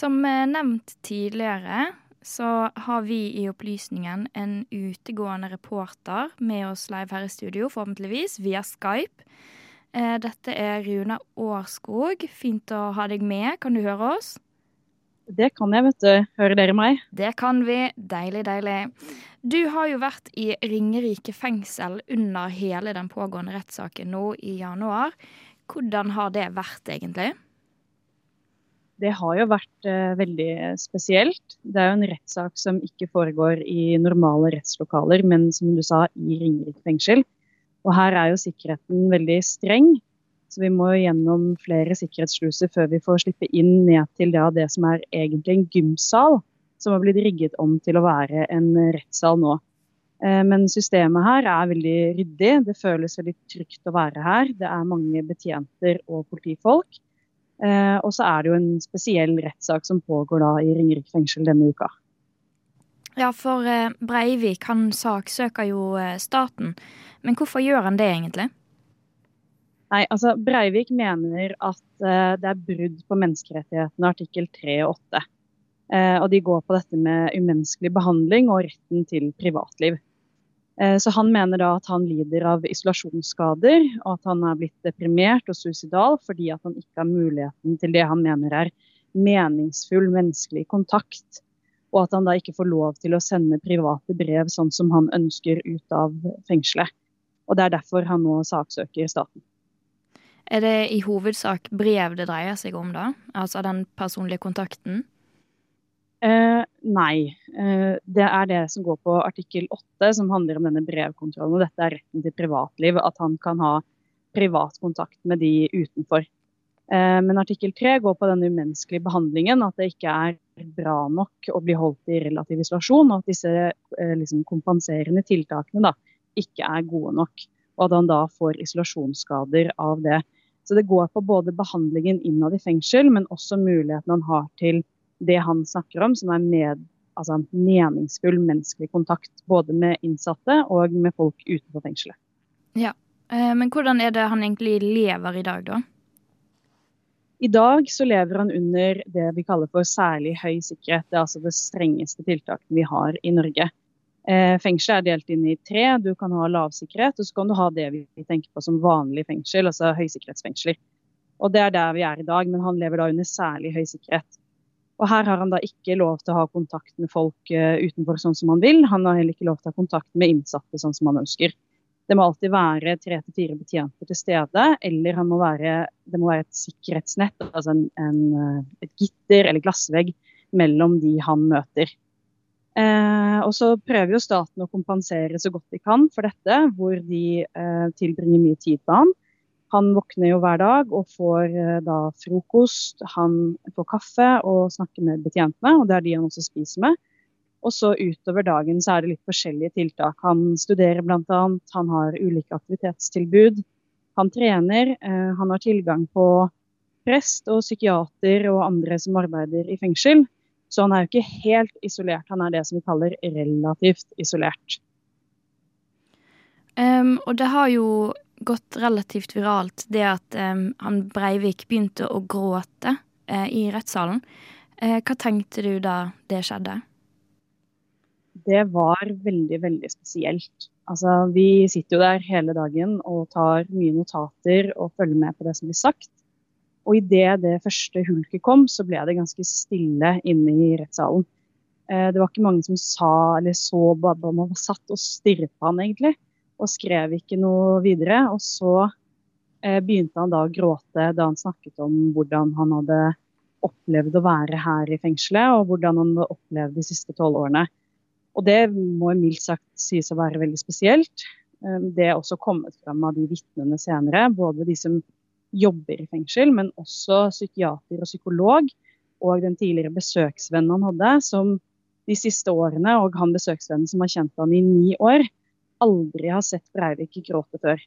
Som eh, nevnt tidligere så har vi i Opplysningen en utegående reporter med oss live her i studio, forhåpentligvis via Skype. Eh, dette er Rune Årskog. Fint å ha deg med. Kan du høre oss? Det kan jeg, vet du. Hører dere meg? Det kan vi. Deilig, deilig. Du har jo vært i Ringerike fengsel under hele den pågående rettssaken nå i januar. Hvordan har det vært, egentlig? Det har jo vært eh, veldig spesielt. Det er jo en rettssak som ikke foregår i normale rettslokaler, men som du sa, i Ringerike fengsel. Og her er jo sikkerheten veldig streng, så vi må gjennom flere sikkerhetssluser før vi får slippe inn ned til det, det som er egentlig en gymsal, som har blitt rigget om til å være en rettssal nå. Eh, men systemet her er veldig ryddig. Det føles veldig trygt å være her. Det er mange betjenter og politifolk. Eh, og så er det jo en spesiell rettssak som pågår da i Ringerik fengsel denne uka. Ja, for eh, Breivik han saksøker jo eh, staten. Men hvorfor gjør han det egentlig? Nei, altså Breivik mener at uh, det er brudd på menneskerettighetene artikkel 3 og 8. Eh, og de går på dette med umenneskelig behandling og retten til privatliv. Eh, så Han mener da at han lider av isolasjonsskader, og at han er blitt deprimert og suicidal fordi at han ikke har muligheten til det han mener er meningsfull menneskelig kontakt. Og at han da ikke får lov til å sende private brev sånn som han ønsker ut av fengselet. Og Det er derfor han nå saksøker staten. Er det i hovedsak brev det dreier seg om, da? Altså den personlige kontakten? Eh, nei. Eh, det er det som går på artikkel 8, som handler om denne brevkontrollen. og Dette er retten til privatliv. At han kan ha privat kontakt med de utenfor. Eh, men artikkel 3 går på den umenneskelige behandlingen. At det ikke er bra nok å bli holdt i relativ isolasjon. Og at disse eh, liksom, kompenserende tiltakene da, ikke er gode nok. Og at han da får isolasjonsskader av det. Så det går på både behandlingen innad i fengsel, men også muligheten han har til det han snakker om, som er med, altså meningsfull menneskelig kontakt. Både med innsatte og med folk utenfor fengselet. Ja, eh, Men hvordan er det han egentlig lever i dag, da? I dag så lever han under det vi kaller for særlig høy sikkerhet. Det er altså det strengeste tiltaket vi har i Norge. Eh, fengselet er delt inn i tre. Du kan ha lavsikkerhet, og så kan du ha det vi tenker på som vanlig fengsel, altså høysikkerhetsfengsler. Og Det er der vi er i dag, men han lever da under særlig høy sikkerhet. Og her har han da ikke lov til å ha kontakt med folk uh, utenfor sånn som han vil. Han har heller ikke lov til å ha kontakt med innsatte sånn som han ønsker. Det må alltid være tre til fire betjenter til stede, eller må være, det må være et sikkerhetsnett, altså en, en, eh, et gitter eller glassvegg mellom de han møter. Eh, og så prøver jo staten å kompensere så godt de kan for dette, hvor de eh, tilbringer mye tid på han. Han våkner jo hver dag og får eh, da frokost, han får kaffe og snakker med betjentene, og det er de han også spiser med. Og så utover dagen så er det litt forskjellige tiltak. Han studerer bl.a., han har ulike aktivitetstilbud. Han trener, eh, han har tilgang på prest og psykiater og andre som arbeider i fengsel. Så han er jo ikke helt isolert, han er det som vi kaller relativt isolert. Um, og det har jo gått relativt viralt, det at um, han Breivik begynte å gråte uh, i rettssalen. Uh, hva tenkte du da det skjedde? Det var veldig, veldig spesielt. Altså, vi sitter jo der hele dagen og tar mye notater og følger med på det som blir sagt. Og idet det første hulket kom, så ble det ganske stille inne i rettssalen. Uh, det var ikke mange som sa eller så, bare man satt og stirret på han egentlig og skrev ikke noe videre. Og så eh, begynte han da å gråte da han snakket om hvordan han hadde opplevd å være her i fengselet, og hvordan han hadde opplevd de siste tolv årene. Og det må mildt sagt sies å være veldig spesielt. Eh, det er også kommet frem av de vitnene senere, både de som jobber i fengsel, men også psykiater og psykolog, og den tidligere besøksvennen han hadde, som de siste årene, og han besøksvennen som har kjent han i ni år, aldri har sett Breivik gråte før.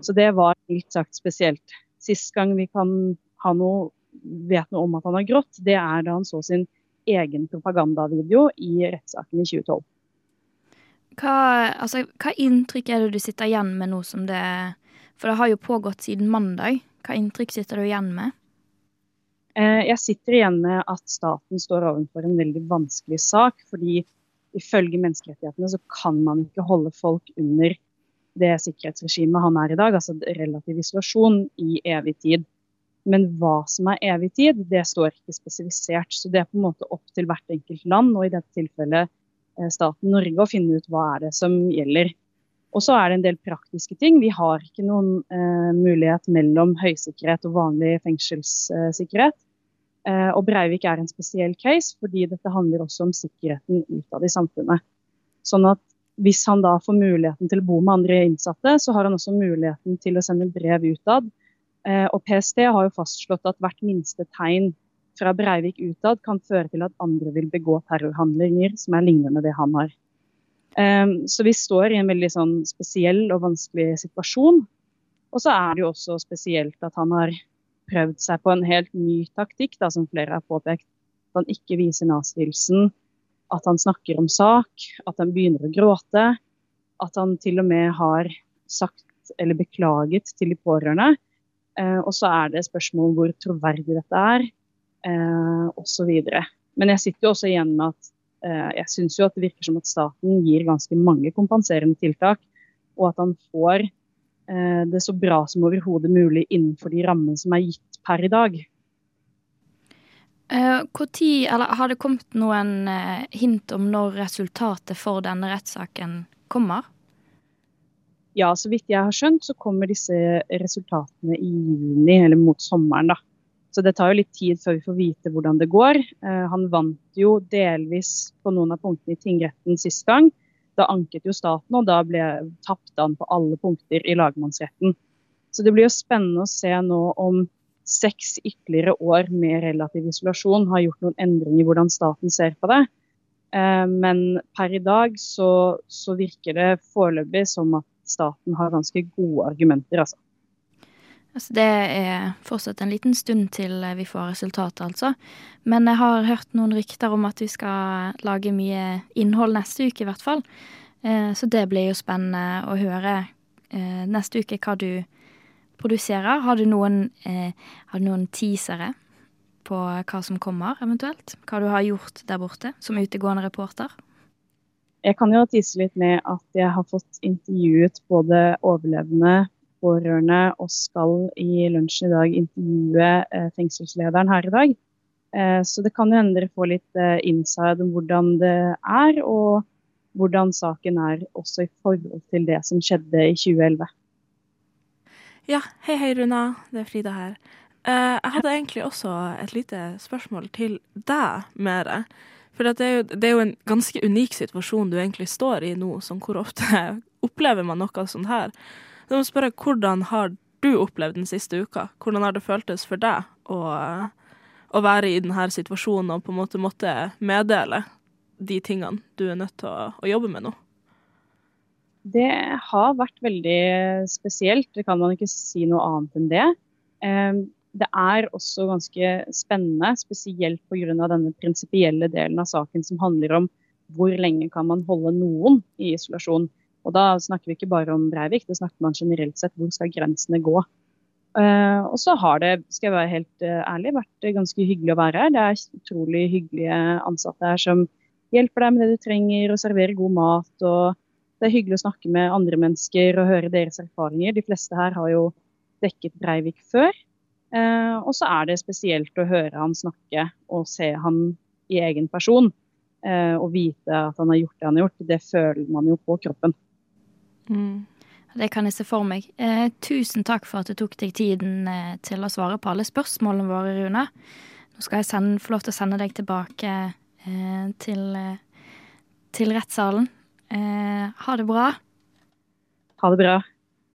Så det var mildt sagt spesielt. Sist gang vi kan ha noe, vet noe om at han har grått, det er da han så sin egen propagandavideo i rettssaken i 2012. Hva, altså, hva inntrykk er det du sitter igjen med nå som det For det har jo pågått siden mandag. Hva inntrykk sitter du igjen med? Jeg sitter igjen med at staten står overfor en veldig vanskelig sak. fordi ifølge menneskerettighetene så kan man ikke holde folk under det sikkerhetsregimet han er i dag, altså relativ isolasjon, i evig tid. Men hva som er evig tid, det står ikke spesifisert. Så det er på en måte opp til hvert enkelt land, og i dette tilfellet eh, staten Norge, å finne ut hva er det som gjelder. Og så er det en del praktiske ting. Vi har ikke noen eh, mulighet mellom høysikkerhet og vanlig fengselssikkerhet. Eh, og Breivik er en spesiell case, fordi dette handler også om sikkerheten utad i samfunnet. Sånn at hvis han da får muligheten til å bo med andre innsatte, så har han også muligheten til å sende brev utad. Eh, og PST har jo fastslått at hvert minste tegn fra Breivik utad kan føre til at andre vil begå terrorhandlinger som er lignende det han har. Eh, så vi står i en veldig sånn spesiell og vanskelig situasjon. Og så er det jo også spesielt at han har prøvd seg på en helt ny taktikk, da, som flere har påpekt. At han ikke viser nazihilsen, at han snakker om sak, at han begynner å gråte. At han til og med har sagt eller beklaget til de pårørende. Eh, og så er det spørsmål hvor troverdig dette er, eh, osv. Men jeg sitter jo også igjen med at eh, jeg syns jo at det virker som at staten gir ganske mange kompenserende tiltak, og at han får det så bra som overhodet mulig innenfor de rammene som er gitt per i dag. Hvor eh, tid, eller Har det kommet noen eh, hint om når resultatet for denne rettssaken kommer? Ja, så vidt jeg har skjønt, så kommer disse resultatene i juni, eller mot sommeren. da. Så det tar jo litt tid før vi får vite hvordan det går. Han vant jo delvis på noen av punktene i tingretten sist gang. Da anket jo staten, og da ble tapte han på alle punkter i lagmannsretten. Så det blir jo spennende å se nå om seks ytterligere år med relativ isolasjon har gjort noen endringer i hvordan staten ser på det. Eh, men per i dag så, så virker det foreløpig som at staten har ganske gode argumenter, altså. Altså det er fortsatt en liten stund til vi får resultatet, altså. Men jeg har hørt noen rykter om at vi skal lage mye innhold neste uke, i hvert fall. Eh, så det blir jo spennende å høre eh, neste uke hva du produserer. Har du noen, eh, har du noen teasere på hva som kommer, eventuelt? Hva du har gjort der borte som utegående reporter? Jeg kan jo tise litt med at jeg har fått intervjuet både overlevende pårørende og skal i lunsjen i dag intervjue eh, fengselslederen her i dag. Eh, så det kan jo hende dere får litt eh, inside om hvordan det er, og hvordan saken er også i forhold til det som skjedde i 2011. Ja, hei hei Runa, det er Frida her. Jeg hadde egentlig også et lite spørsmål til deg, Mere. For det er, jo, det er, jo, en ganske unik situasjon du egentlig står i nå. som hvor ofte opplever man noe sånt her? Så må spørre, Hvordan har du opplevd den siste uka? Hvordan har det føltes for deg å, å være i denne situasjonen og på en måte måtte meddele de tingene du er nødt til å, å jobbe med nå? Det har vært veldig spesielt, det kan man ikke si noe annet enn det. Ehm, det er også ganske spennende, spesielt pga. denne prinsipielle delen av saken som handler om hvor lenge kan man holde noen i isolasjon. Og da snakker vi ikke bare om Breivik, det snakker man generelt sett. Hvor skal grensene gå? Uh, og så har det, skal jeg være helt uh, ærlig, vært ganske hyggelig å være her. Det er utrolig hyggelige ansatte her som hjelper deg med det du trenger, og serverer god mat. og Det er hyggelig å snakke med andre mennesker og høre deres erfaringer. De fleste her har jo dekket Breivik før. Uh, og så er det spesielt å høre han snakke og se han i egen person. og vite at han har gjort det han har gjort. Det føler man jo på kroppen. Mm. Det kan jeg se for meg. Eh, tusen takk for at du tok deg tiden eh, til å svare på alle spørsmålene våre, Rune. Nå skal jeg sende, få lov til å sende deg tilbake eh, til, eh, til rettssalen. Eh, ha det bra. Ha det bra.